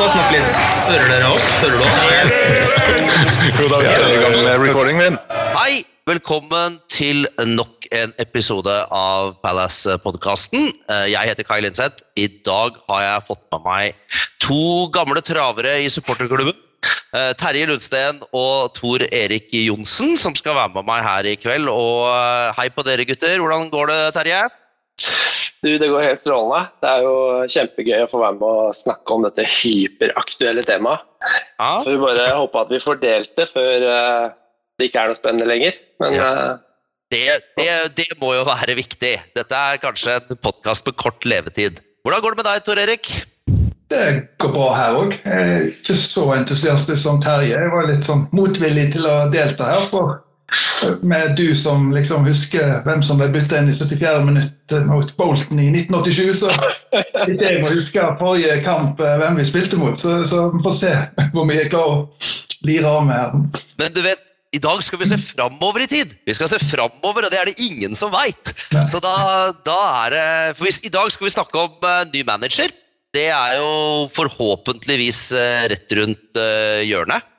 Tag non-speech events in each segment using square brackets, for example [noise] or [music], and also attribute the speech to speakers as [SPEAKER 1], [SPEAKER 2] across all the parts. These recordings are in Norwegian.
[SPEAKER 1] ta og snakke litt. Hører dere oss? Hører du oss? [laughs]
[SPEAKER 2] Jo da, vi er i gang med recording min.
[SPEAKER 3] Hei, velkommen til nok en episode av Palace-podkasten. Jeg heter Kai Linseth. I dag har jeg fått med meg to gamle travere i supporterklubben. Eh, Terje Lundsten og Tor Erik Johnsen, som skal være med meg her i kveld. Og eh, hei på dere, gutter. Hvordan går det, Terje?
[SPEAKER 4] Du, Det går helt strålende. Det er jo kjempegøy å få være med og snakke om dette hyperaktuelle temaet.
[SPEAKER 3] Ja.
[SPEAKER 4] Så vi bare håper at vi får delt det før eh, det ikke er noe spennende lenger. Men ja.
[SPEAKER 3] Det, det, det må jo være viktig. Dette er kanskje en podkast med kort levetid. Hvordan går det med deg, Tor Erik?
[SPEAKER 5] Det går bra her òg. Er ikke så entusiastisk som Terje. Jeg var litt sånn motvillig til å delta her. for med du som liksom husker hvem som ble bytta inn i 74. minutt mot Bolton i 1987, så sitter jeg og husker forrige kamp, eh, hvem vi spilte mot. Så, så vi får se hvor mye jeg klarer å lire av med.
[SPEAKER 3] Men du vet, i dag skal vi se framover i tid. Vi skal se framover, og det er det ingen som veit. Så da, da er det For hvis, I dag skal vi snakke om uh, ny manager. Det er jo forhåpentligvis uh, rett rundt uh, hjørnet.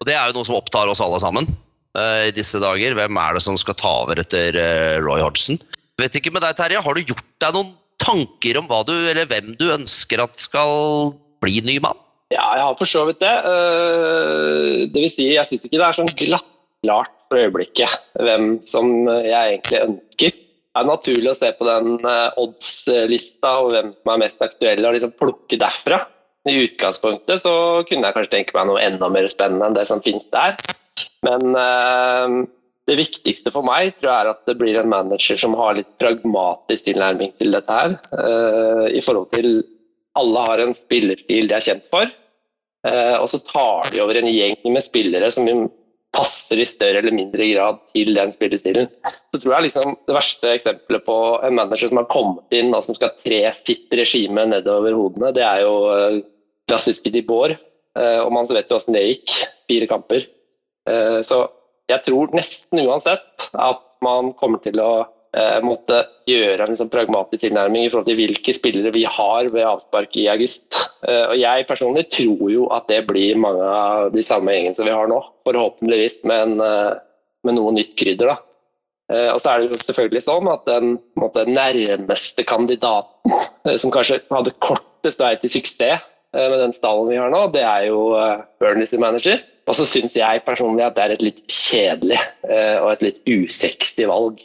[SPEAKER 3] Og det er jo noe som opptar oss alle sammen i disse dager. Hvem er det som skal ta over etter eh, Roy Hodgson? Vet ikke med deg, Terje. Har du gjort deg noen tanker om hva du, eller hvem du ønsker at skal bli ny mann?
[SPEAKER 4] ja, jeg har for så vidt det. Eh, det vil si, jeg syns ikke det er sånn glattklart for øyeblikket hvem som jeg egentlig ønsker. Det er naturlig å se på den eh, odds-lista og hvem som er mest aktuelle, og liksom plukke derfra. I utgangspunktet så kunne jeg kanskje tenke meg noe enda mer spennende enn det som finnes der. Men eh, det viktigste for meg tror jeg er at det blir en manager som har litt pragmatisk tilnærming til dette her. eh, I forhold til alle har en spillerstil de er kjent for. eh, og så tar de over en gjeng med spillere som passer i større eller mindre grad til den spillestilen. Så tror jeg liksom det verste eksempelet på en manager som har kommet inn og som skal tre sitt regime nedover hodene, det er jo eh, klassiske Dibor. Eh, og man vet jo åssen det gikk. Fire kamper. Eh, Så jeg tror nesten uansett at man kommer til å eh, måtte gjøre en liksom pragmatisk tilnærming i forhold til hvilke spillere vi har ved avspark i august. Eh, Og jeg personlig tror jo at det blir mange av de samme gjengene som vi har nå. Forhåpentligvis med, en, med noe nytt krydder. da. Og så er det jo selvfølgelig sånn at den måte, nærmeste kandidaten, som kanskje hadde kortest vei til suksess med den stallen vi har nå, det er jo Burnleys manager. Og så syns jeg personlig at det er et litt kjedelig eh, og et litt usexy valg.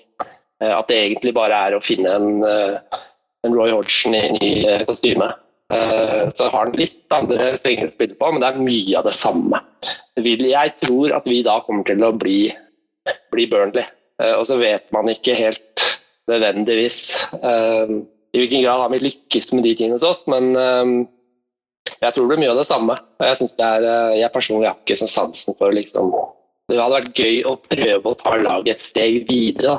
[SPEAKER 4] Eh, At det egentlig bare er å finne en, eh, en Roy Hodgson i ny kostyme. Så har han litt andre strenger å spille på, men det er mye av det samme. Jeg tror at vi da kommer til å bli, bli Burnley. Og så vet man ikke helt nødvendigvis i hvilken grad har vi lykkes med de tingene hos oss, men jeg tror det blir mye av det samme. Og Jeg, synes det er, eh, jeg personlig har ikke sånn sansen for liksom Det hadde vært gøy å prøve å ta laget et steg videre. da.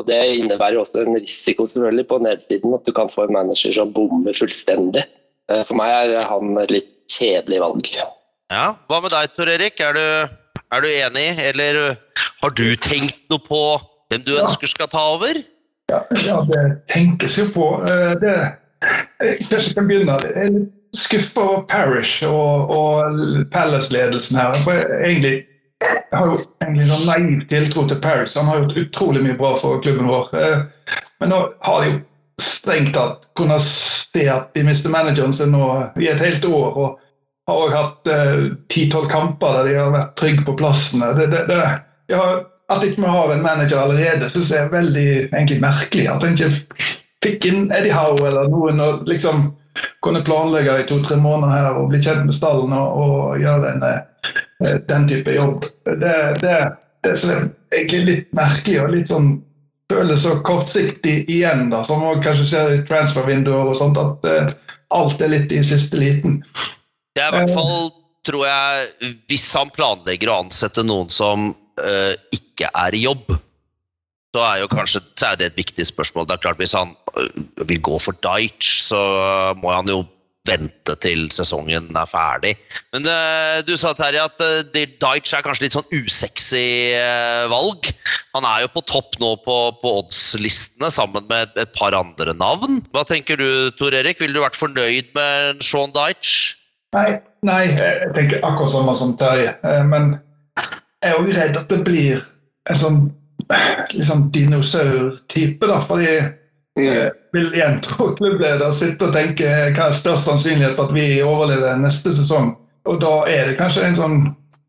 [SPEAKER 4] Og Det innebærer også en risiko selvfølgelig på nedsiden, at du kan få en manager som bommer fullstendig. Eh, For meg er han et litt kjedelig valg.
[SPEAKER 3] Ja, Hva med deg, Tor Erik? Er du, er du enig, eller har du tenkt noe på hvem du
[SPEAKER 5] Ja.
[SPEAKER 3] ønsker skal ta over?
[SPEAKER 5] Ja, ja, det tenkes jo på. Eh, Det, jeg kanskje kan begynne. Jeg er litt skuffa over Parish og, og Palace-ledelsen her. For egentlig, jeg har jo egentlig noen naiv tiltro til Parish. Han har gjort utrolig mye bra for klubben vår. Eh, Men nå har de jo strengt tatt kunnet se at de mister manageren sin nå i et helt år. og har også hatt ti-tolv kamper der de har vært trygge på plassene. Det, det, det, ja, at ikke vi har en manager allerede, syns jeg er veldig egentlig merkelig. At en ikke fikk inn Eddie Howe eller noen og liksom kunne planlegge i to-tre måneder her og bli kjent med stallen og, og gjøre en, eh, den type jobb. Det, det, det er egentlig litt merkelig og litt sånn føles så kortsiktig igjen, da, som kanskje skjer i transfervinduer og sånt, at uh, alt er litt i siste liten.
[SPEAKER 3] Det er i hvert fall, tror jeg, hvis han planlegger å ansette noen som uh, ikke er i jobb, så er jo kanskje så er det et viktig spørsmål. Det er klart Hvis han øh, vil gå for Deitch, så må han jo vente til sesongen er ferdig. Men øh, du sa Terje at øh, Deitch er kanskje litt sånn usexy valg. Han er jo på topp nå på, på oddslistene sammen med et par andre navn. Hva tenker du, Tor Erik? Ville du vært fornøyd med Sean Deitch?
[SPEAKER 5] Nei, nei, jeg tenker akkurat samme som Terje. Eh, Men jeg er òg redd at det blir en sånn sånn dinosaur-type, da. Fordi jeg vil igjen tro klubbleder sitte og tenke hva er størst sannsynlighet for at vi overlever neste sesong. Og da er det kanskje en sånn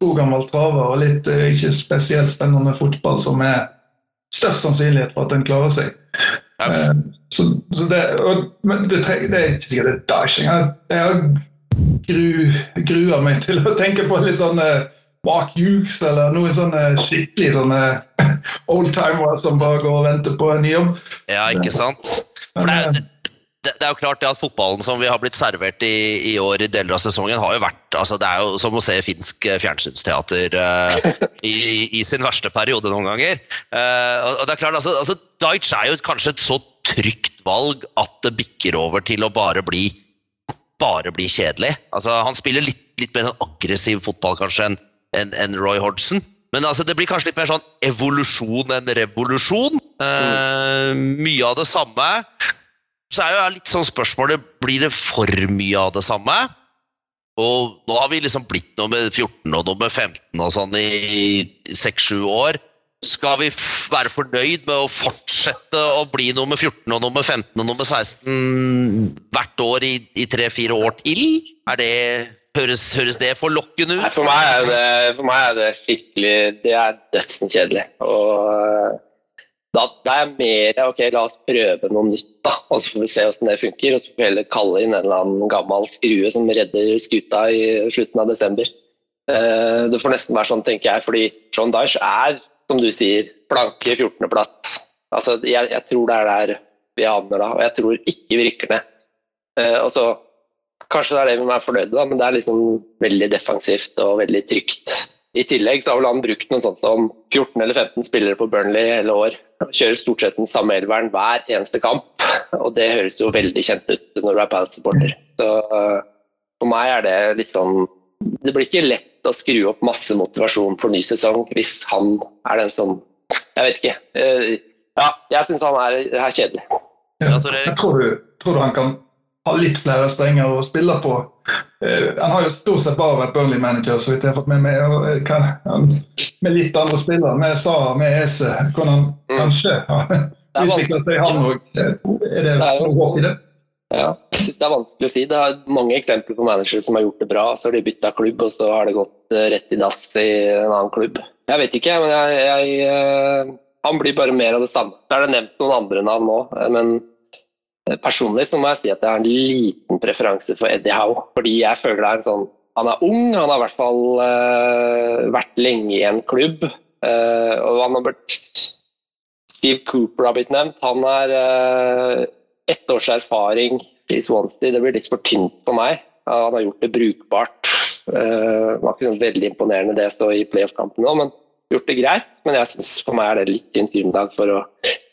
[SPEAKER 5] god gammel traver og litt eh, ikke spesielt spennende fotball som er størst sannsynlighet for at en klarer seg. Eh, Så, så det, og, men det, tre- det er ikke sikkert det er dashing. Jeg, Jeg gru, gruer meg til å tenke på litt sånn eh, Mark Hughes eller noe sånn eh, skikkelig [laughs] sånne oldtimere som bare går og venter på en ny jobb.
[SPEAKER 3] Ja, ikke sant? For det, er, det, det er jo klart det at fotballen som vi har blitt servert i, i år i deler av sesongen, har jo vært altså Det er jo som å se finsk eh, fjernsynsteater uh, i, i sin verste periode noen ganger. Uh, og det er klart, altså, altså Deitch er jo kanskje et så trygt valg at det bikker over til å bare bli bare bli kjedelig. Altså, han spiller litt, litt mer sånn aggressiv fotball kanskje enn enn- en Roy Hodgson. Men altså, det blir kanskje litt mer sånn evolusjon enn revolusjon. Eh, mye av det samme. Så er jo litt sånn spørsmålet blir det for mye av det samme. Og nå har vi liksom blitt nummer 14 og nummer 15 og sånn i 6-7 år. Skal vi være fornøyd med å fortsette å bli nummer 14 og nummer 15 og nummer 16 hvert år i, i 3-4 år til? Er det, høres, høres det forlokkende
[SPEAKER 4] Nei,
[SPEAKER 3] ut?
[SPEAKER 4] for, meg er det, for meg er det skikkelig Det er dødsen kjedelig. Og da, da er mer ok, la oss prøve noe nytt, da. Og så får vi se hvordan det funker. Og så får vi heller kalle inn en eller annen gammel skrue som redder skuta i slutten av desember. Eh, det får nesten være sånn, tenker jeg, fordi John Dyche er, som du sier, blanke 14.-plass. Altså, jeg, jeg tror det er der vi havner da, og jeg tror ikke vi rykker ned. Eh, og så Kanskje det er det vi er fornøyd med, men det er liksom veldig defensivt og veldig trygt. I tillegg så har vel han brukt noe sånt som 14 eller 15 spillere på Burnley hele år. Kjører stort sett den samme elveren hver eneste kamp, og det høres jo veldig kjent ut når du er Palace-supporter. Så øh, for meg er det litt sånn Det blir ikke lett å skru opp masse motivasjon for ny sesong hvis han er den som Jeg vet ikke. Eh, Ja, jeg syns han er, er kjedelig.
[SPEAKER 3] Ja,
[SPEAKER 5] Jeg tror du, tror du han kan litt flere strenger å spille på. Eh, han har jo stort sett bare vært Burnley-manager, så vidt jeg har fått med meg. eh, kan, han, med litt andre spillere, med Sara, med Ese, kan han
[SPEAKER 4] Mm.
[SPEAKER 5] kanskje ha
[SPEAKER 4] er
[SPEAKER 5] utvikla seg, han òg. Er det noe håp i det?
[SPEAKER 4] Ja, jeg synes det er vanskelig å si. Det er mange eksempler på managere som har gjort det bra, så har de bytta klubb, og så har det gått eh, rett i dass i en annen klubb. Jeg vet ikke, men jeg, jeg eh, Han blir bare mer av det samme. Da er det nevnt noen andre navn nå, eh, men eh, personlig så må jeg si at jeg har en liten preferanse for Eddie Howe. Fordi jeg føler det er en sånn Han er ung, han har i hvert fall uh, vært lenge i en klubb. Uh, og han har blitt Steve Cooper har blitt nevnt. Han er uh, ett års erfaring i Swansea. Det blir litt for tynt for meg. Han har gjort det brukbart. Uh, var ikke sånn veldig imponerende det så i playoff-kampen nå, men gjort det greit. Men jeg synes for meg er det litt tynt grunnlag for å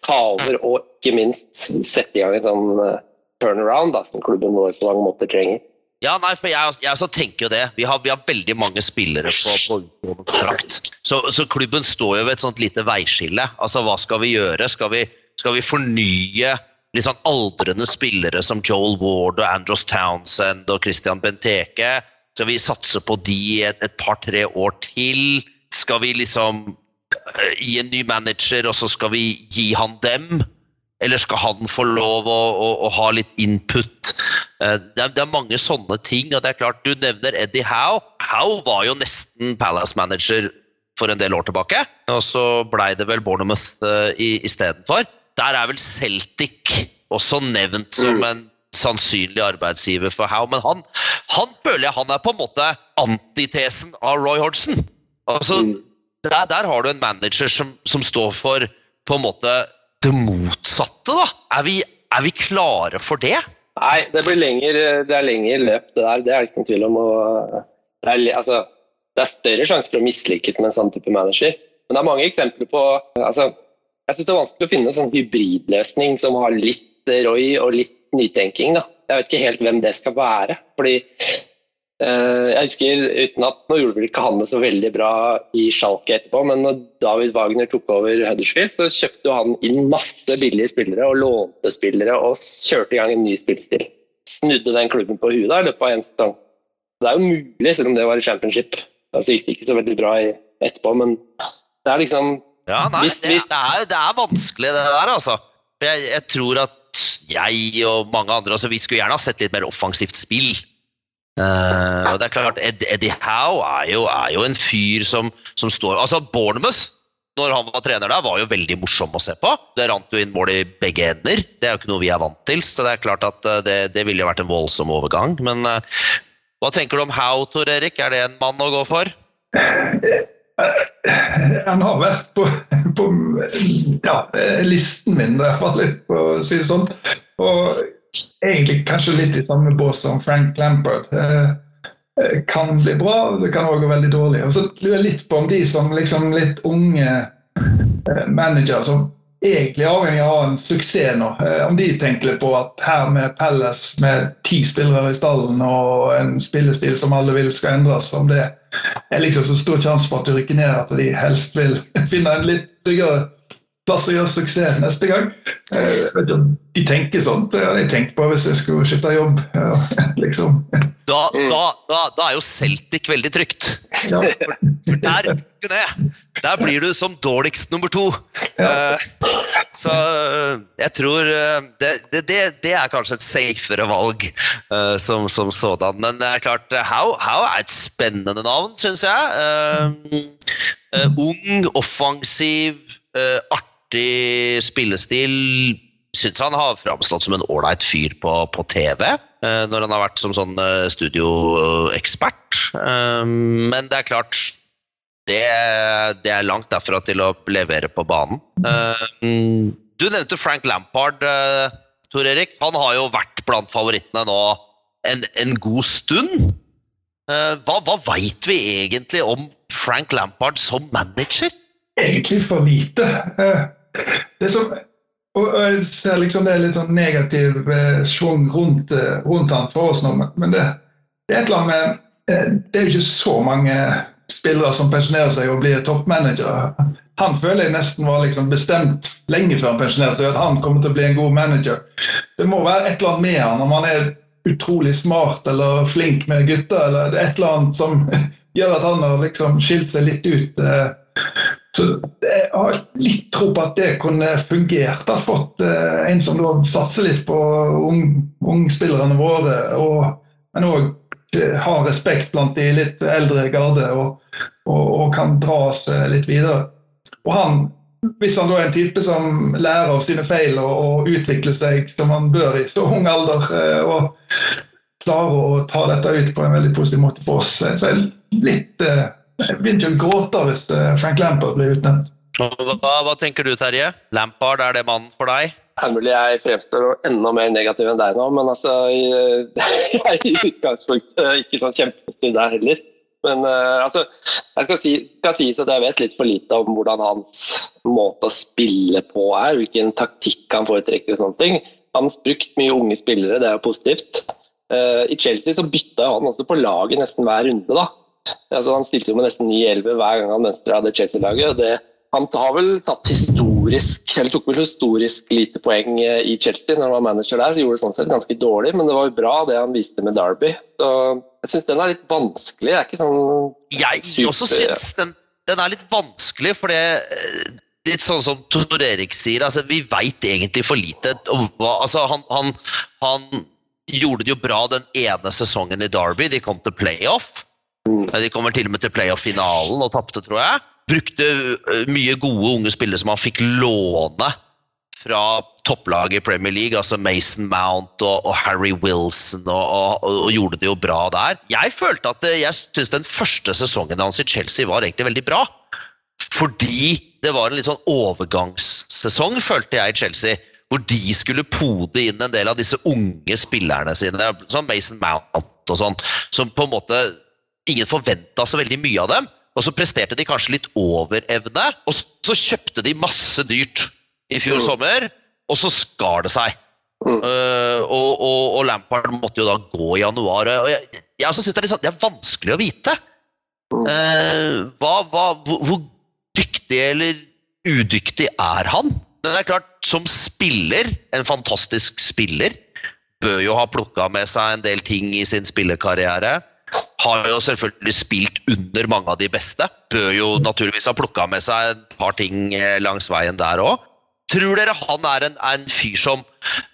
[SPEAKER 4] ta over og ikke minst sette i gang en sånn uh, turnaround da, som klubben vår på mange måter trenger.
[SPEAKER 3] Ja, nei, for jeg, jeg også tenker jo det. Vi har, vi har veldig mange spillere på, på kontrakt. Så, så klubben står jo ved et sånt lite veiskille. Altså, hva skal vi gjøre? Skal vi, skal vi fornye litt sånn aldrende spillere som Joel Ward og Andros Townsend og Christian Benteke? Skal vi satse på de et, et par-tre år til? Skal vi liksom gi en ny manager, og så skal vi gi han dem? Eller skal han få lov å, å, å ha litt input? Eh, Det er, det er mange sånne ting. og det er klart Du nevner Eddie Howe. Howe var jo nesten Palace-manager for en del år tilbake. Og så blei det vel Bournemouth uh, istedenfor. Der er vel Celtic også nevnt som en sannsynlig arbeidsgiver for Howe. Men han, han føler jeg han er på en måte antitesen av Roy Hodgson. Altså,
[SPEAKER 4] Mm.
[SPEAKER 3] Der, der har du en manager som, som står for på en måte det motsatte, da. Er vi, er vi klare for det?
[SPEAKER 4] Nei, det blir lenger, det er lenger løp, det der. Det er ikke noen tvil om. Og det, er, altså, det er større sjanse for å mislykkes med en sånn type manager. Men det er mange eksempler på altså, Jeg syns det er vanskelig å finne en sånn hybridløsning som har litt Roy og litt nytenking. Da. Jeg vet ikke helt hvem det skal være. Fordi eh, jeg husker uten at Nå gjorde vel ikke han det så veldig bra i Schalke etterpå, men når David Wagner tok over Huddersfield, så kjøpte han inn masse billige spillere og lånte spillere og kjørte i gang en ny spillestil. Snudde den klubben på huet da, i løpet av en sesong. Det er jo mulig, selv om det var i championship. Altså gikk det ikke så veldig bra i, etterpå, men det er liksom
[SPEAKER 3] Ja, nei,
[SPEAKER 4] Hvis-
[SPEAKER 3] det,
[SPEAKER 4] hvis-
[SPEAKER 3] det, er, det er vanskelig, det der, altså. Jeg, jeg tror at jeg og mange andre altså, Vi skulle gjerne ha sett litt mer offensivt spill. Eh, og det er klart, Ed, Eddie Howe er jo, er jo en fyr som, som står Altså, Bournemouth, når han var trener der, var jo veldig morsom å se på. Det rant jo inn mål i begge ender. Det er jo ikke noe vi er vant til, så det er klart at eh, det, det ville jo vært en voldsom overgang. Men uh, hva tenker du om Howe, Tor Erik? Er det en mann å gå for?
[SPEAKER 5] Han har vært på, på ja, listen min, i hvert fall, for å si det sånn. Og egentlig kanskje litt i samme bås som Frank Lampard. Eh, eh, kan bli bra, det kan òg gå veldig dårlig. Og så lurer jeg litt på om de som liksom litt unge eh, managere som egentlig er avhengig av en suksess nå, om de tenker litt på at her med Pelles med ti spillere i stallen og en spillestil som alle vil skal endres, om det er liksom så stor sjanse for at du rykker ned at de helst vil [laughs] finne en litt tryggere plass å gjøre suksess neste gang. Eh, de tenker sånn. Det hadde jeg tenkt på hvis jeg skulle skifte jobb. [laughs] Liksom.
[SPEAKER 3] Da, da, da, da er jo Celtic veldig trygt.
[SPEAKER 5] Ja. [laughs]
[SPEAKER 3] Der. Der blir du som dårligst nummer to. Ja. så eh, jeg tror eh, det, det, det, er kanskje et safere valg som, som sådan. Men det er klart, How, How er et spennende navn, syns jeg. Ung, offensiv, eh, artig spillestil. Syns han har framstått som en ålreit fyr på, på TV, eh, når han har vært som sånn eh, studioekspert. Eh, men det er klart det, det er langt derfra til å levere på banen. Du nevnte Frank Lampard, Tor Erik. Han har jo vært blant favorittene nå en, en god stund. Hva hva veit vi egentlig om Frank Lampard som manager?
[SPEAKER 5] egentlig for lite. Det som, og jeg ser liksom det er litt sånn negativ eh, schwung rundt, eh, rundt han for oss nå, men- det, det er et eller annet med eh, Det er jo ikke så mange spillere som pensjonerer seg og blir toppmanager. Han føler jeg nesten var liksom bestemt lenge før han pensjonerte seg, at han kommer til å bli en god manager. Det må være et eller annet med han, om han er utrolig smart eller flink med gutter, eller er et eller annet som [laughs] gjør at han har liksom skilt seg litt ut. eh, så jeg har litt tro på at det kunne fungert. Jeg Har fått eh, en som satser litt på ung- ungspillerne våre, og, men òg har respekt blant de litt eldre garde og, og, og kan dra oss eh, litt videre. Og han, hvis han da er en type som lærer av sine feil og, utvikler seg som han bør i så ung alder, eh, og klarer å ta dette ut på en veldig positiv måte for oss, eh, så er det litt eh, jeg begynte å gråte hvis eh, Frank Lampard ble utnevnt.
[SPEAKER 3] Hva, hva tenker du, Terje? Lampard, er det mannen for deg?
[SPEAKER 4] Det er mulig jeg fremstår enda mer negativ enn deg nå, men altså [laughs] Jeg er i utgangspunktet ikke sånn kjempepositiv der heller. Men eh, altså, jeg skal, si, skal sies at jeg vet litt for lite om hvordan hans måte å spille på er, hvilken taktikk han foretrekker og sånne ting. Han har brukt mye unge spillere, det er jo positivt. Eh, I Chelsea så bytta han også på laget nesten hver runde, da. Altså, han stilte jo med nesten 9-11 hver gang han mønstra det Chelsea-laget. han har vel tatt historisk, eller tok vel historisk lite poeng eh, i Chelsea når han var manager der. så gjorde det sånn sett ganske dårlig, men det var jo bra det han viste med Derby. Så jeg syns den er litt vanskelig. Det er ikke sånn
[SPEAKER 3] Jeg
[SPEAKER 4] Super,
[SPEAKER 3] også syns den, den er litt vanskelig, for det eh, Litt sånn som Tor Erik sier, altså, vi veit egentlig for lite om hva altså, han, han, han gjorde det jo bra den ene sesongen i Derby. De kom til playoff. De kommer til og med til playoff-finalen og tapte, tror jeg. Brukte mye gode unge spillere som han fikk låne fra topplaget i Premier League, altså Mason Mount og, og Harry Wilson, og, og, og, gjorde det jo bra der. Jeg følte at jeg syns den første sesongen hans i Chelsea var egentlig veldig bra. Fordi det var en litt sånn overgangssesong, følte jeg i Chelsea. Hvor de skulle pode inn en del av disse unge spillerne sine, som Mason Mount og sånn, som på en måte ingen forventa så veldig mye av dem. Og så presterte de kanskje litt over evne, og så, kjøpte de masse dyrt i fjor
[SPEAKER 4] Mm.
[SPEAKER 3] sommer, og så skar det seg.
[SPEAKER 4] Mm.
[SPEAKER 3] Eh, og, og, og Lampard måtte jo da gå i januar. Og jeg, jeg også synes det, er litt sånn, det er vanskelig å vite. Eh, hva, hva, hvor, hvor dyktig eller udyktig er han? Men det er klart, som spiller, en fantastisk spiller, bør jo ha plukka med seg en del ting i sin spillekarriere. Har jo selvfølgelig spilt under mange av de beste. Bør jo naturligvis ha plukka med seg et par ting eh, langs veien der òg. Tror dere han er en, en fyr som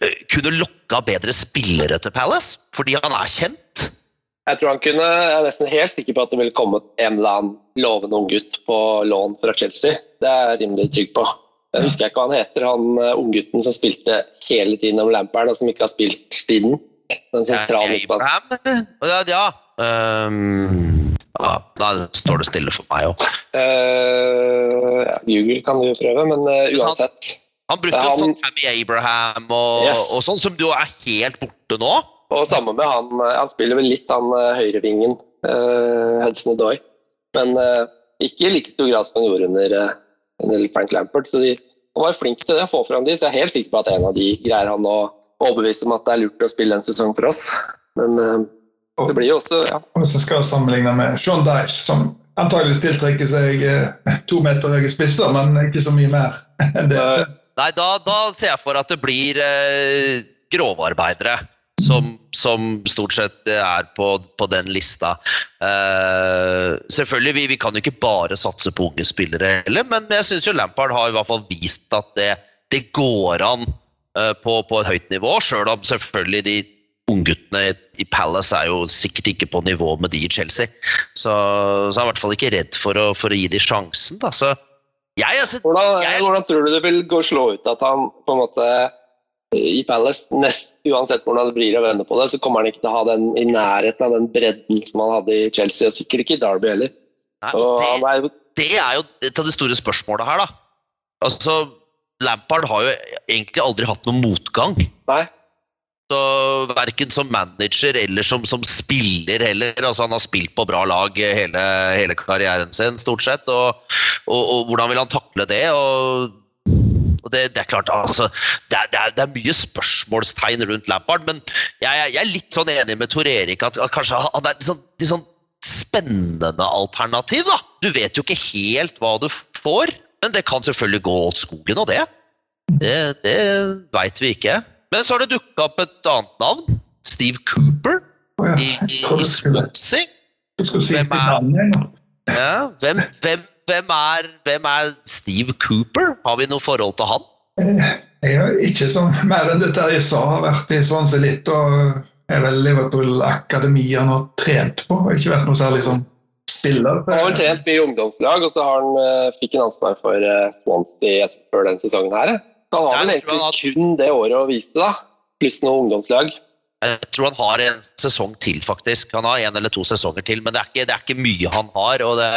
[SPEAKER 3] eh, kunne lokka bedre spillere til Palace? Fordi han er kjent?
[SPEAKER 4] Jeg tror han kunne, jeg er nesten helt sikker på at det ville kommet en eller annen lovende unggutt på lån fra Chelsea. Det er jeg rimelig trygg på. Jeg husker ikke hva han heter, han uh, unggutten som spilte hele tiden om Lampard, og som ikke har spilt siden. Den sentrale midtbanen.
[SPEAKER 3] Ja, Ehm, ja, da står det stille for meg òg.
[SPEAKER 4] Uh, ja, Google kan du prøve, men uh, uansett.
[SPEAKER 3] Han brukte jo
[SPEAKER 4] Han-
[SPEAKER 3] sånn Tammy Abraham og,
[SPEAKER 4] Yes.
[SPEAKER 3] og sånn, som du er helt borte nå.
[SPEAKER 4] Og samme med han, eh, han spiller vel litt han eh, høyrevingen, uh, Hudson Odoi. Men uh, ikke i like stor grad som han gjorde under, eh, under Frank Lampert. Så de, han var flink til det, å få fram de, så jeg er helt sikker på at en av de greier han å overbevise om at det er lurt å spille en sesong for oss. Men eh, det blir jo også ja,
[SPEAKER 5] Og så skal jeg sammenligne med Sean Dyche, som antagelig tiltrekker seg eh, to meter høye spisser, men ikke så mye mer enn det.
[SPEAKER 4] eh,
[SPEAKER 3] Nei, da, da ser jeg for at det blir eh, grovarbeidere som, som stort sett er på, på den lista. Uh, selvfølgelig, vi, vi kan jo ikke bare satse på unge spillere heller, men jeg syns Lampard har i hvert fall vist at det, det går an uh, på, på et høyt nivå, sjøl om selvfølgelig de ungguttene i Palace er jo sikkert ikke på nivå med de i Chelsea. Så, så er jeg i hvert fall ikke redd for å, for å gi de sjansen. Da. Så jeg, altså,
[SPEAKER 4] hvordan,
[SPEAKER 3] jeg,
[SPEAKER 4] hvordan tror du det vil gå og slå ut at han på en måte i Palace, nest, uansett hvordan det blir å vende på det, så kommer han ikke til å ha den i nærheten av den bredden som han hadde i Chelsea, og sikkert ikke i Derby heller.
[SPEAKER 3] Nei, det,
[SPEAKER 4] er jo
[SPEAKER 3] det er jo et av de store spørsmålene her, da. Altså, Lampard har jo egentlig aldri hatt noen motgang.
[SPEAKER 4] Nei,
[SPEAKER 3] Så Verken som manager eller som, som spiller heller. Altså, han har spilt på bra lag hele, hele karrieren sin, stort sett. Og, og, og hvordan vil han takle det? Og, og det, det er klart, altså, det er, det, er, det er mye spørsmålstegn rundt Lampard, men jeg, jeg, jeg er litt sånn enig med Tor Erik at, at kanskje han er litt sånn, litt sånn spennende alternativ. da. Du vet jo ikke helt hva du får, men det kan selvfølgelig gå åt skogen og det. Det, det veit vi ikke. Men så har det dukka opp et annet navn. Steve Cooper
[SPEAKER 5] oh, ja,
[SPEAKER 3] i, i, i Swansea. Hvem er-. Ja, hvem, hvem, hvem, er, hvem er Steve Cooper? Har vi noe forhold til han?
[SPEAKER 5] Eh, Jeg har ikke sånn mer enn dette jeg sa, har vært i Swansea litt, og er vel Liverpool Akademi han har trent på. Har Ikke vært noe særlig sånn spiller.
[SPEAKER 4] Han har vel trent mye ungdomslag, og så har han, eh, fikk han ansvar for eh, Swansea før den sesongen her. Så han har vel egentlig
[SPEAKER 3] han
[SPEAKER 4] kun det året å vise, da. Pluss noe ungdomslag.
[SPEAKER 3] Jeg tror han har en sesong til, faktisk. Han har en eller to sesonger til, men det er ikke, det er ikke mye han har. og det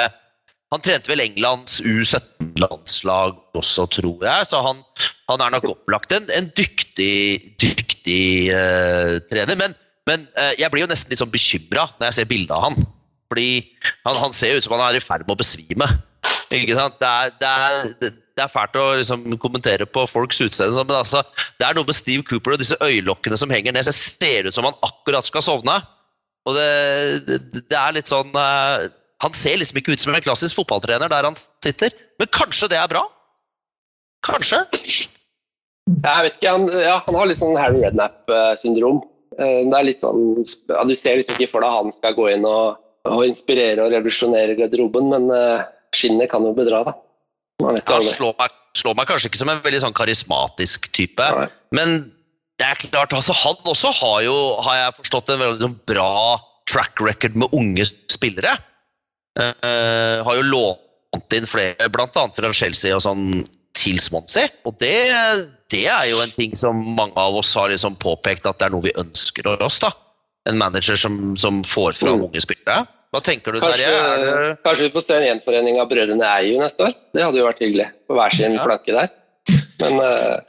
[SPEAKER 3] han trente vel Englands U17-landslag også, tror jeg, så han, han er nok opplagt en, en dyktig, dyktig uh, trener. Men, men uh, jeg blir jo nesten litt sånn bekymra når jeg ser bildet av han. Fordi han, han ser ut som han er i ferd med å besvime. Ikke sant? Det er, det er, det, er fælt å liksom kommentere på folks utseende, men altså, det er noe med Steve Cooper og disse øyelokkene som henger ned. Så det ser ut som han akkurat skal sovne. Og det, det, er litt sånn uh, Han ser liksom ikke ut som en klassisk fotballtrener der han sitter, men kanskje det er bra? Kanskje?
[SPEAKER 4] Jeg vet ikke, han, ja, han har litt sånn Harry Rednap-syndrom. Eh, Det er litt sånn, ja, Du ser liksom ikke for deg han skal gå inn og, og inspirere og revolusjonere garderoben, men eh, skinnet kan jo bedra, da. Man jo
[SPEAKER 3] slår meg, slår meg kanskje ikke som en veldig sånn karismatisk type.
[SPEAKER 4] Nei.
[SPEAKER 3] Men det er klart, altså han også har jo, har jeg forstått, en veldig sånn bra track record med unge spillere. Eh, har jo lånt inn flere, bl.a. fra Chelsea og sånn, til Swansea. Og det, det er jo en ting som mange av oss har liksom påpekt at det er noe vi ønsker oss. da. En manager som, som får fram
[SPEAKER 4] Mm.
[SPEAKER 3] unge spillere. Hva tenker du,
[SPEAKER 4] Kanskje,
[SPEAKER 3] der? Er det-
[SPEAKER 4] kanskje vi får se en gjenforening av brødrene Eiu neste år? Det hadde jo vært hyggelig. På hver sin
[SPEAKER 3] Ja.
[SPEAKER 4] flanke der. Men uh...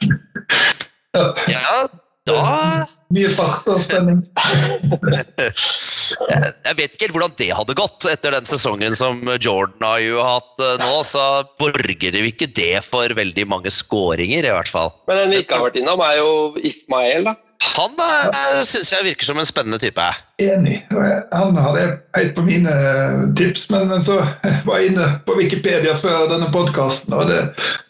[SPEAKER 3] Ja, da
[SPEAKER 5] Mye fart og spenning. [laughs]
[SPEAKER 3] Jeg jeg vet ikke helt hvordan det hadde gått etter den sesongen som Jordan har jo hatt eh, nå. Så borger det jo ikke det for veldig mange skåringer, i hvert fall.
[SPEAKER 4] Men den vi ikke har vært innom, er jo Ismael. da.
[SPEAKER 3] Han uh, syns jeg virker som en spennende type.
[SPEAKER 5] Enig. Han hadde høyt på mine tips, men men så [laughs] var jeg inne på Wikipedia før denne podkasten, og det,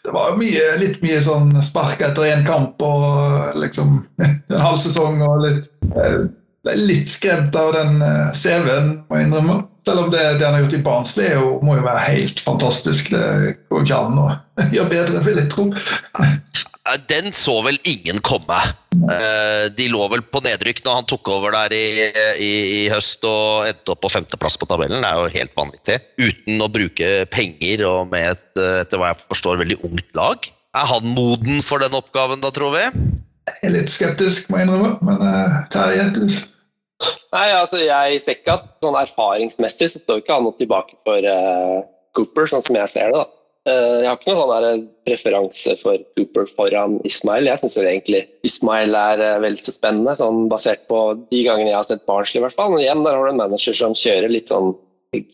[SPEAKER 5] det var mye, litt mye sånn spark etter én kamp og liksom [laughs] en halv sesong og litt eh, ble litt skremt av den eh, CV-en, må jeg innrømme. Selv om det, det han har gjort i Barnsley, det jo, må jo være helt fantastisk. Det går ikke an å [laughs] gjøre bedre, vil jeg tro.
[SPEAKER 3] Eh, Den så vel ingen komme. Eh, De lå vel på nedrykk når han tok over der i, i, i høst og endte opp på femteplass på tabellen. Det er jo helt vanvittig. Uten å bruke penger og med et, eh, etter hva jeg forstår, veldig ungt lag. Er han moden for den oppgaven, da, tror vi?
[SPEAKER 5] Jeg er litt skeptisk, må jeg innrømme. Men uh, Terje, du
[SPEAKER 4] Nei, altså jeg ser ikke at sånn erfaringsmessig så står ikke han noe tilbake for uh, Cooper, sånn som jeg ser det. da. Eh, jeg har ikke noen sånn preferanse for Cooper foran Ismail. Jeg syns egentlig Ismail er veldig vel så spennende, sånn basert på de gangene jeg har sett Barnsley i hvert fall. Men igjen, der har du en manager som kjører litt sånn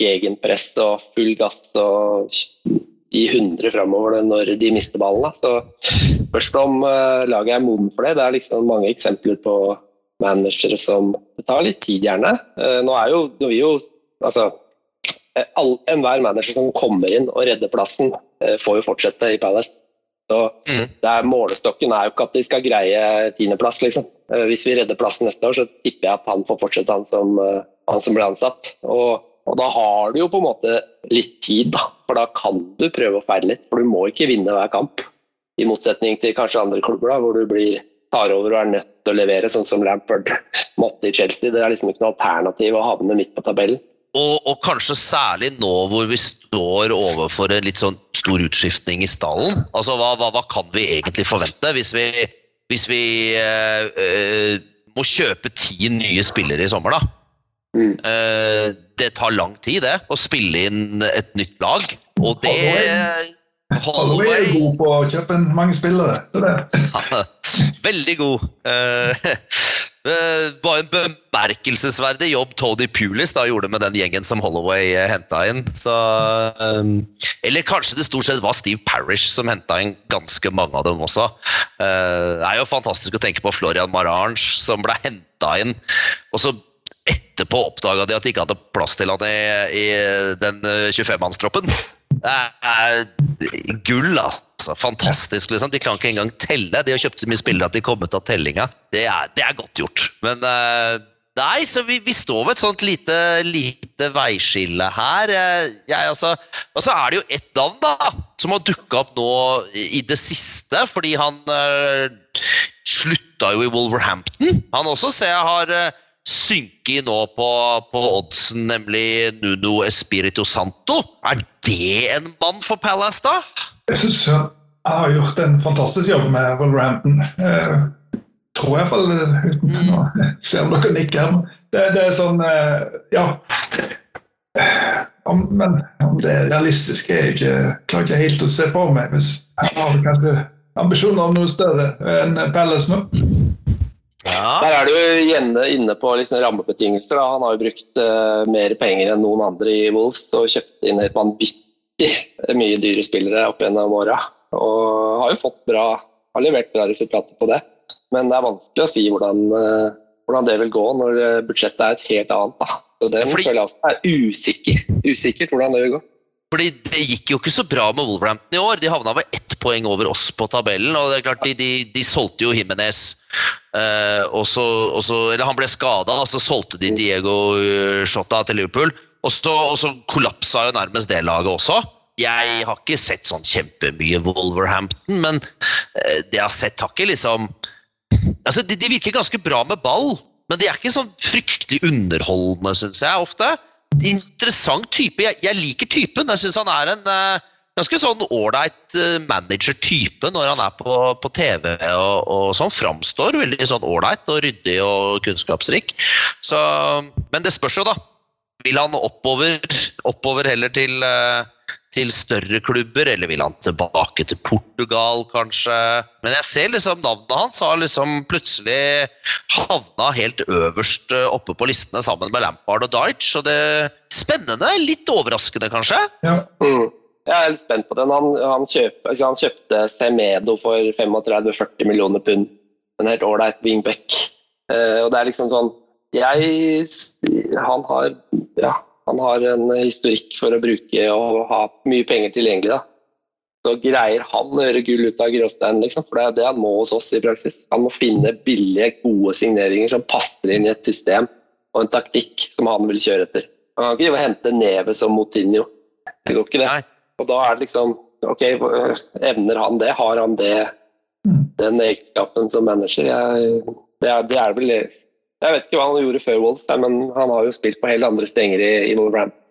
[SPEAKER 4] gegenpress og full gass og i 100 framover når de mister ballen. Så spørs det om eh, laget er moden for det. Det er liksom mange eksempler på managere som Det tar litt tid, gjerne. Eh, Nå er jo, nå er jo altså, eh, all- Enhver manager som kommer inn og redder plassen, eh, får jo fortsette i Palace. Så mm. er, Målestokken er jo ikke at de skal greie tiendeplass, liksom. Eh, Hvis vi redder plassen neste år, så tipper jeg at han får fortsette, han som, eh, han som ble ansatt. Og, og da har du jo på en måte litt tid, da. For da kan du prøve å feile litt. For du må ikke vinne hver kamp. I motsetning til kanskje andre klubber, da, hvor du blir tar over og er nødt til å levere, sånn som Lampard måtte i Chelsea. Det er liksom ikke noe alternativ å havne midt på tabellen.
[SPEAKER 3] Og, og kanskje særlig nå hvor vi står overfor en litt sånn stor utskiftning i stallen. Altså, hva, hva, hva kan vi egentlig forvente hvis vi, hvis vi eh, eh, må kjøpe ti nye spillere i sommer, da?
[SPEAKER 4] Mm.
[SPEAKER 3] Eh, det tar lang tid, det, å spille inn et nytt lag. Og det
[SPEAKER 5] Hallway er god på å kjøpe mange spillere. Så det. [laughs]
[SPEAKER 3] Veldig god. Eh, Det var en bemerkelsesverdig jobb Tony Pulis da gjorde med den gjengen som Holloway henta inn. Så, eh, eller kanskje det stort sett var Steve Parish som henta inn ganske mange av dem også. Eh, Det er jo fantastisk å tenke på Florian Marange som ble henta inn. og så Etterpå oppdaga de at de ikke hadde plass til han i, i den 25-mannstroppen. Det er gull, altså. Fantastisk. liksom. De kan ikke engang telle. De har kjøpt så mye spillere at de kom ut av tellinga. Det er, det er godt gjort. Men uh, nei, så vi, vi står ved et sånt lite, lite veiskille her. Eh, Jeg, altså, og så er det jo ett navn da, som har dukka opp nå i det siste, fordi han uh, slutta jo i Wolverhampton. Han også ser jeg har uh, synket nå på, på oddsen, nemlig Nuno Espirito Santo. Er det en mann for Palace, da?
[SPEAKER 5] Jeg syns jeg har gjort en fantastisk jobb med Wolverhampton. Eh, tror jeg iallfall, uten å se om dere nikker. Det, det er sånn eh, Ja. Om, men om det er realistisk, er jeg ikke, klarer ikke helt å se for meg. Hvis jeg har kanskje ambisjoner om noe større enn Palace nå.
[SPEAKER 3] Ja.
[SPEAKER 4] Der er du igjen inne på liksom rammebetingelser. Da. Han har jo brukt uh, mer penger enn noen andre i Wolves og kjøpt inn helt vanvittig [laughs] mye dyre spillere opp gjennom åra. Og har jo fått bra, har levert bra resultater på det. Men det er vanskelig å si hvordan, eh, hvordan det vil gå når eh, budsjettet er et helt annet. Da. Så det
[SPEAKER 3] Fordi-
[SPEAKER 4] føler jeg også er usikker. Usikkert hvordan det vil gå.
[SPEAKER 3] Fordi det gikk jo ikke så bra med Wolverhampton i år. De havna vel ett poeng over oss på tabellen. og det er klart De, de, de solgte jo Jimenez, eh, og så, og så, eller han ble skada, og så solgte de Diego eh, Shota til Liverpool. Og så, kollapsa jo nærmest det laget også. Jeg har ikke sett sånn kjempemye Wolverhampton, men eh, det jeg har sett, har ikke liksom Altså, de, de virker ganske bra med ball, men de er ikke sånn fryktelig underholdende, syns jeg ofte. Interessant type. Jeg, jeg liker typen. Jeg syns han er en uh, ganske sånn ålreit uh, manager-type når han er på, på TV og, og sånn. Framstår veldig sånn ålreit og ryddig og kunnskapsrik. Så, men det spørs jo, da. Vil han oppover, oppover heller til, eh, til større klubber, eller vil han tilbake til Portugal, kanskje? Men jeg ser liksom navnet hans har liksom plutselig havna helt øverst eh, oppe på listene sammen med Lampard og Dyche. Og det er spennende, litt overraskende kanskje.
[SPEAKER 5] Ja.
[SPEAKER 4] Mm. Jeg er litt spent på den. Han, han, kjøp, altså han kjøpte Semedo for 35-40 millioner pund. En helt ålreit wingback. Uh, og det er liksom sånn Jeg Han har ja, han har en historikk for å bruke og ha mye penger tilgjengelig. da. så greier han å gjøre gull ut av gråstein, liksom. For det er det han må hos oss i praksis. Han må finne billige, gode signeringer som passer inn i et system og en taktikk som han vil kjøre etter. Han kan ikke drive og hente nevet som Motinho. Det går ikke, det.
[SPEAKER 3] Nei.
[SPEAKER 4] Og da er det liksom Ok, evner han det? Har han det, den egenskapen som manager? Jeg, det, er, det er vel Jeg vet ikke hva han gjorde før Wolves, men han har jo spilt på helt andre stenger i, i Wolverhampton.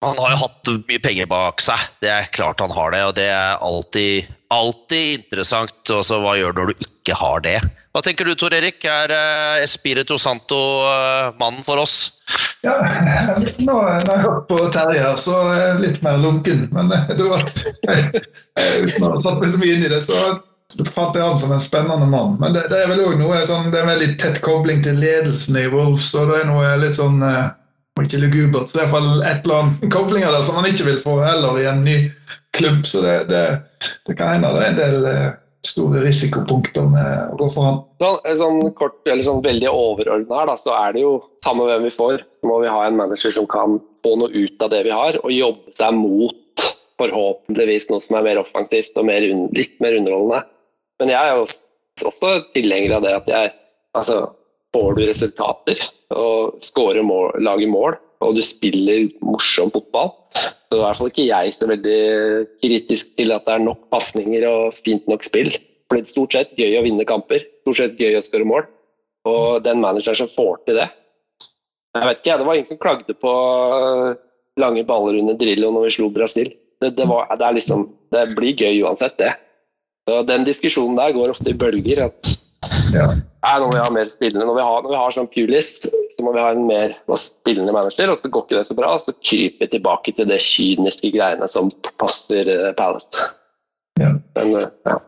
[SPEAKER 3] Han har jo hatt mye penger bak seg, det er klart han har det. Og det er alltid, alltid interessant. Også, hva gjør du når du ikke har det? Hva tenker du Tor Erik? Er uh, Espirito Santo uh, mannen for oss?
[SPEAKER 5] Ja, [laughs] nå når jeg hørt på Terje, her, så er jeg litt mer lunken. Men det var, uten å ha satt meg så mye inn i det, så fant jeg han som en spennende mann. Men det, det er vel òg noe sånn, det er en veldig tett kobling til ledelsen i Wolves. og det er noe litt sånn eh, ikke lugubert, så det er iallfall et eller annet [laughs] koblinger der som man ikke vil få heller i en ny klubb. Så det, det, det kan hende det er en del eh, store risikopunkter med å gå for han.
[SPEAKER 4] Sånn, sånn kort, eller sånn veldig overordna her, da, så er det jo samme hvem vi får, så må vi ha en manager som kan få noe ut av det vi har, og jobbe seg mot forhåpentligvis noe som er mer offensivt og mer, litt mer underholdende. Men jeg er også tilhenger av det at jeg altså, Får du resultater og mål, lager mål, og du spiller morsom fotball, så er i hvert fall ikke jeg så veldig kritisk til at det er nok pasninger og fint nok spill. For det er stort sett gøy å vinne kamper, stort sett gøy å skåre mål. Og den manageren som får til det Jeg vet ikke, det var ingen som klagde på lange baller under Drillo når vi slo Brasil. Det, det, var, det, liksom, det blir gøy uansett, det. Så Den diskusjonen der går ofte i bølger. at
[SPEAKER 5] Ja.
[SPEAKER 4] Nei, nå må vi ha mer spillende. Når vi har, når vi har sånn Pulis, så må vi ha en mer spillende manager, og så går ikke det så bra. Og så kryper vi tilbake til det kyniske greiene som passer uh, Palace.
[SPEAKER 5] Ja.
[SPEAKER 4] Men uh, ja.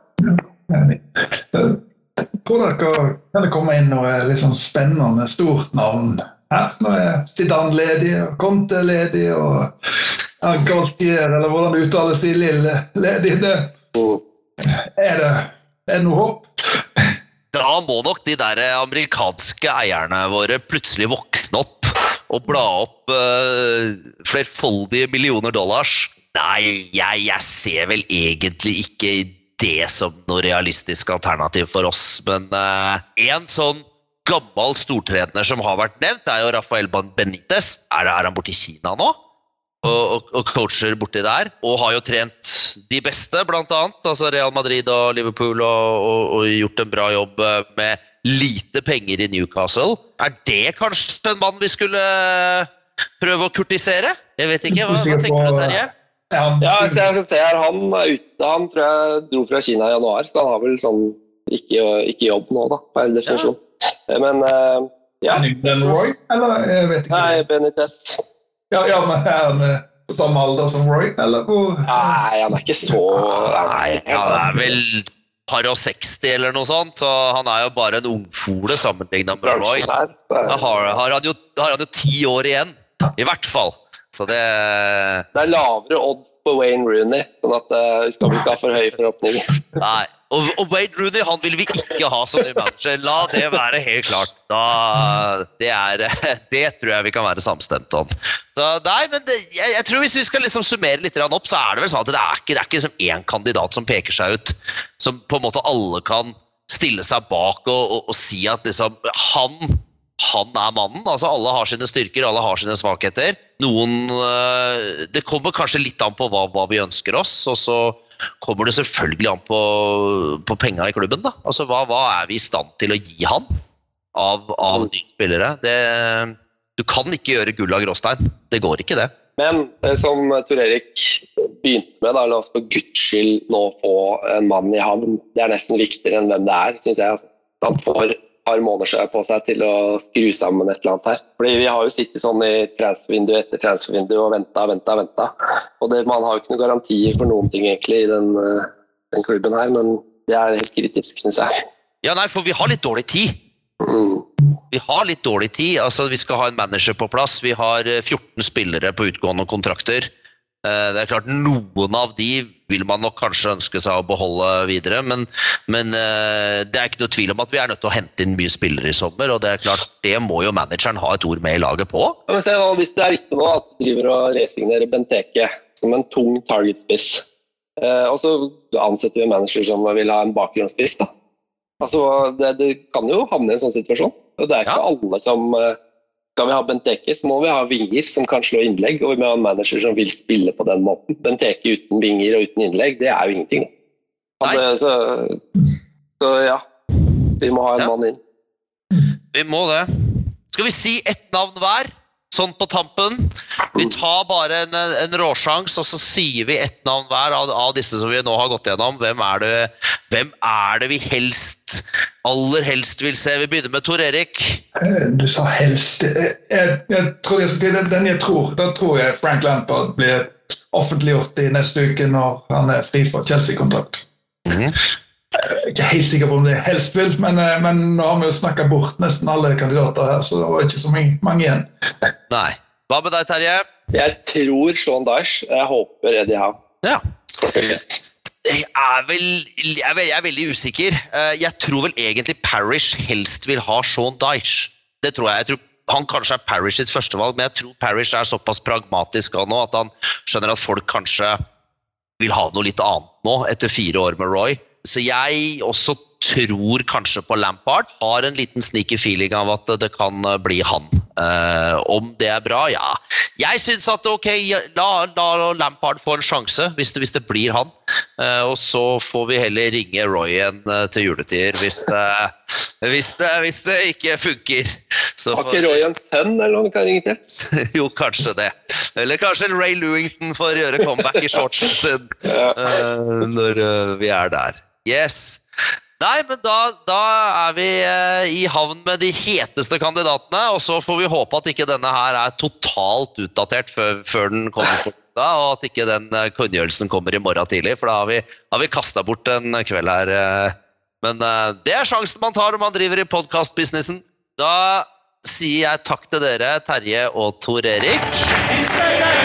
[SPEAKER 5] Enig. Eh, dere kan det komme inn noe litt sånn spennende stort navn her. Nå er Zidane ledig, og Conte ledig, og Galtier, eller hvordan det uttales i Lille, ledig. Det, er, det, er det noe håp?
[SPEAKER 3] Da må nok de der amerikanske eierne våre plutselig våkne opp og bla opp uh, flerfoldige millioner dollars. Nei, jeg, jeg, ser vel egentlig ikke det som noe realistisk alternativ for oss. Men uh, en sånn gammel stortrener som har vært nevnt, er jo Rafael Benitez. Er, er han borte i Kina nå? Og, og, og, coacher borti der. Og har jo trent de beste, blant annet. Altså Real Madrid og Liverpool, og, og, gjort en bra jobb eh, med lite penger i Newcastle. Er det kanskje en mann vi skulle prøve å kurtisere? Jeg vet ikke. Hva, hva tenker du, Terje?
[SPEAKER 4] Ja, så jeg ser Han er ute, han tror jeg dro fra Kina i januar, så han har vel sånn ikke, ikke jobb nå, da, per definisjon. Ja. Men uh, ja.
[SPEAKER 5] Roy, eller? Jeg vet ikke.
[SPEAKER 4] Nei, Benitez.
[SPEAKER 5] Ja, ja, men er han på samme alder som Roy, eller hvor?
[SPEAKER 4] Nei, han er ikke så
[SPEAKER 3] Nei, han er vel par og 60 eller noe sånt, så han er jo bare en ungfole sammenlignet med Roy. Da har, har, han jo, har han jo ti år igjen, i hvert fall. Så det
[SPEAKER 4] Det er lavere odds på Wayne Rooney, sånn at uh, vi skal ikke ha for høye forhåpninger. [laughs]
[SPEAKER 3] Nei, og, og, Wayne Rooney han vil vi ikke ha som ny manager. La det være helt klart. Da, det, er, [laughs] det tror jeg vi kan være samstemte om. Så nei, men det, jeg, jeg, tror Hvis vi skal liksom summere litt opp, så er det vel sånn at det er ikke, det er ikke liksom én kandidat som peker seg ut, som på en måte alle kan stille seg bak og, og, og si at liksom, han han er mannen. altså Alle har sine styrker, alle har sine svakheter. Noen øh, Det kommer kanskje litt an på hva, hva vi ønsker oss, og så kommer det selvfølgelig an på, på penga i klubben. da. Altså hva, hva, er vi i stand til å gi han av, av nye spillere? Det, du kan ikke gjøre gull av gråstein. Det går ikke, det.
[SPEAKER 4] Men eh, som Tor Erik begynte med, da, la oss for guds skyld nå få en mann i havn. Det er nesten viktigere enn hvem det er, syns jeg. Altså. Han får par måneder på seg til å skru sammen et eller annet her. Fordi Vi har jo sittet sånn i transfervindu etter transfervindu og venta og venta. venta. Og det, Man har jo ikke noen garantier for noen ting egentlig i den, eh, den klubben her, men det er helt kritisk, syns jeg.
[SPEAKER 3] Ja, nei, for vi har litt dårlig tid.
[SPEAKER 4] Mm.
[SPEAKER 3] Vi har litt dårlig tid. altså Vi skal ha en manager på plass. Vi har 14 eh, spillere på utgående kontrakter. Eh, det er klart Noen av de vil man nok kanskje ønske seg å beholde videre, men, men eh, det er ikke noe tvil om at vi er nødt til å hente inn mye spillere i sommer. og Det er klart, det må jo manageren ha et ord med i laget på.
[SPEAKER 4] Ja, se, hvis det er riktig nå at du driver og resignerer Benteke som en tung targetspiss, Eh, og så ansetter vi en manager som vil ha en bakgrunnsspiss. da. Altså, det, det kan jo havne i en sånn situasjon. Og det er ikke
[SPEAKER 3] Ja.
[SPEAKER 4] alle som eh, Skal vi ha Benteke, så må vi ha vinger som kan slå innlegg, og vi må ha en manager som vil spille på den måten. Benteke uten vinger og uten innlegg, det er jo ingenting. Han, så, så ja, vi må ha en
[SPEAKER 3] Ja.
[SPEAKER 4] mann inn.
[SPEAKER 3] Vi må det. Skal vi si ett navn hver? Sånn på tampen. Vi tar bare en, en råsjans, og så sier vi ett navn hver av, av disse som vi nå har gått gjennom. Hvem er det, hvem er det vi helst, aller helst vil se? Vi begynner med Tor Erik.
[SPEAKER 5] Du sa helst. Jeg, jeg tror jeg den- den jeg tror. Da tror jeg Frank Lampard blir offentliggjort i neste uke når han er fri for Chelsea-kontrakt.
[SPEAKER 3] Mhm.
[SPEAKER 5] Jeg er ikke helt sikker på om det er helst vil, men, eh, men nå har vi jo snakka bort nesten alle kandidater her, så det var ikke så mange, mange igjen.
[SPEAKER 3] Nei. Hva med deg, Terje?
[SPEAKER 4] Jeg tror Sean Dyche. Jeg håper Eddie Howe.
[SPEAKER 3] Ja. Jeg er vel jeg er, jeg er veldig usikker. Eh, Jeg tror vel egentlig Parish helst vil ha Sean Dyche. Det tror jeg. jeg tror han kanskje er Parish sitt førstevalg, men jeg tror Parish er såpass pragmatisk nå at han skjønner at folk kanskje vil ha noe litt annet nå, etter fire år med Roy. Så jeg også tror kanskje på Lampard. Har en liten sneaky feeling av at det kan eh, bli han. Eh, om det er bra? Ja. Jeg syns at ok, la, la Lampard få en sjanse, hvis det, hvis det blir han. Eh, og så får vi heller ringe Roy igjen eh, til juletider hvis det, hvis det, hvis det ikke funker. Så
[SPEAKER 4] Har ikke Roy en sønn eller noe kan ringe til? [laughs]
[SPEAKER 3] jo, kanskje det. Eller kanskje Ray Lewington får gjøre comeback i shortsen sin eh, når eh, vi er der. Yes. Nei, men da, da er vi eh, i havn med de heteste kandidatene, og så får vi håpe at ikke denne her er totalt utdatert før, før den kommer lufta, og at ikke den eh, kunngjørelsen kommer i morgen tidlig, for da har vi, har vi kasta bort en kveld her. eh. Men eh, det er sjansen man tar når man driver i podkastbusinessen. Da sier jeg takk til dere, Terje og Tor Erik.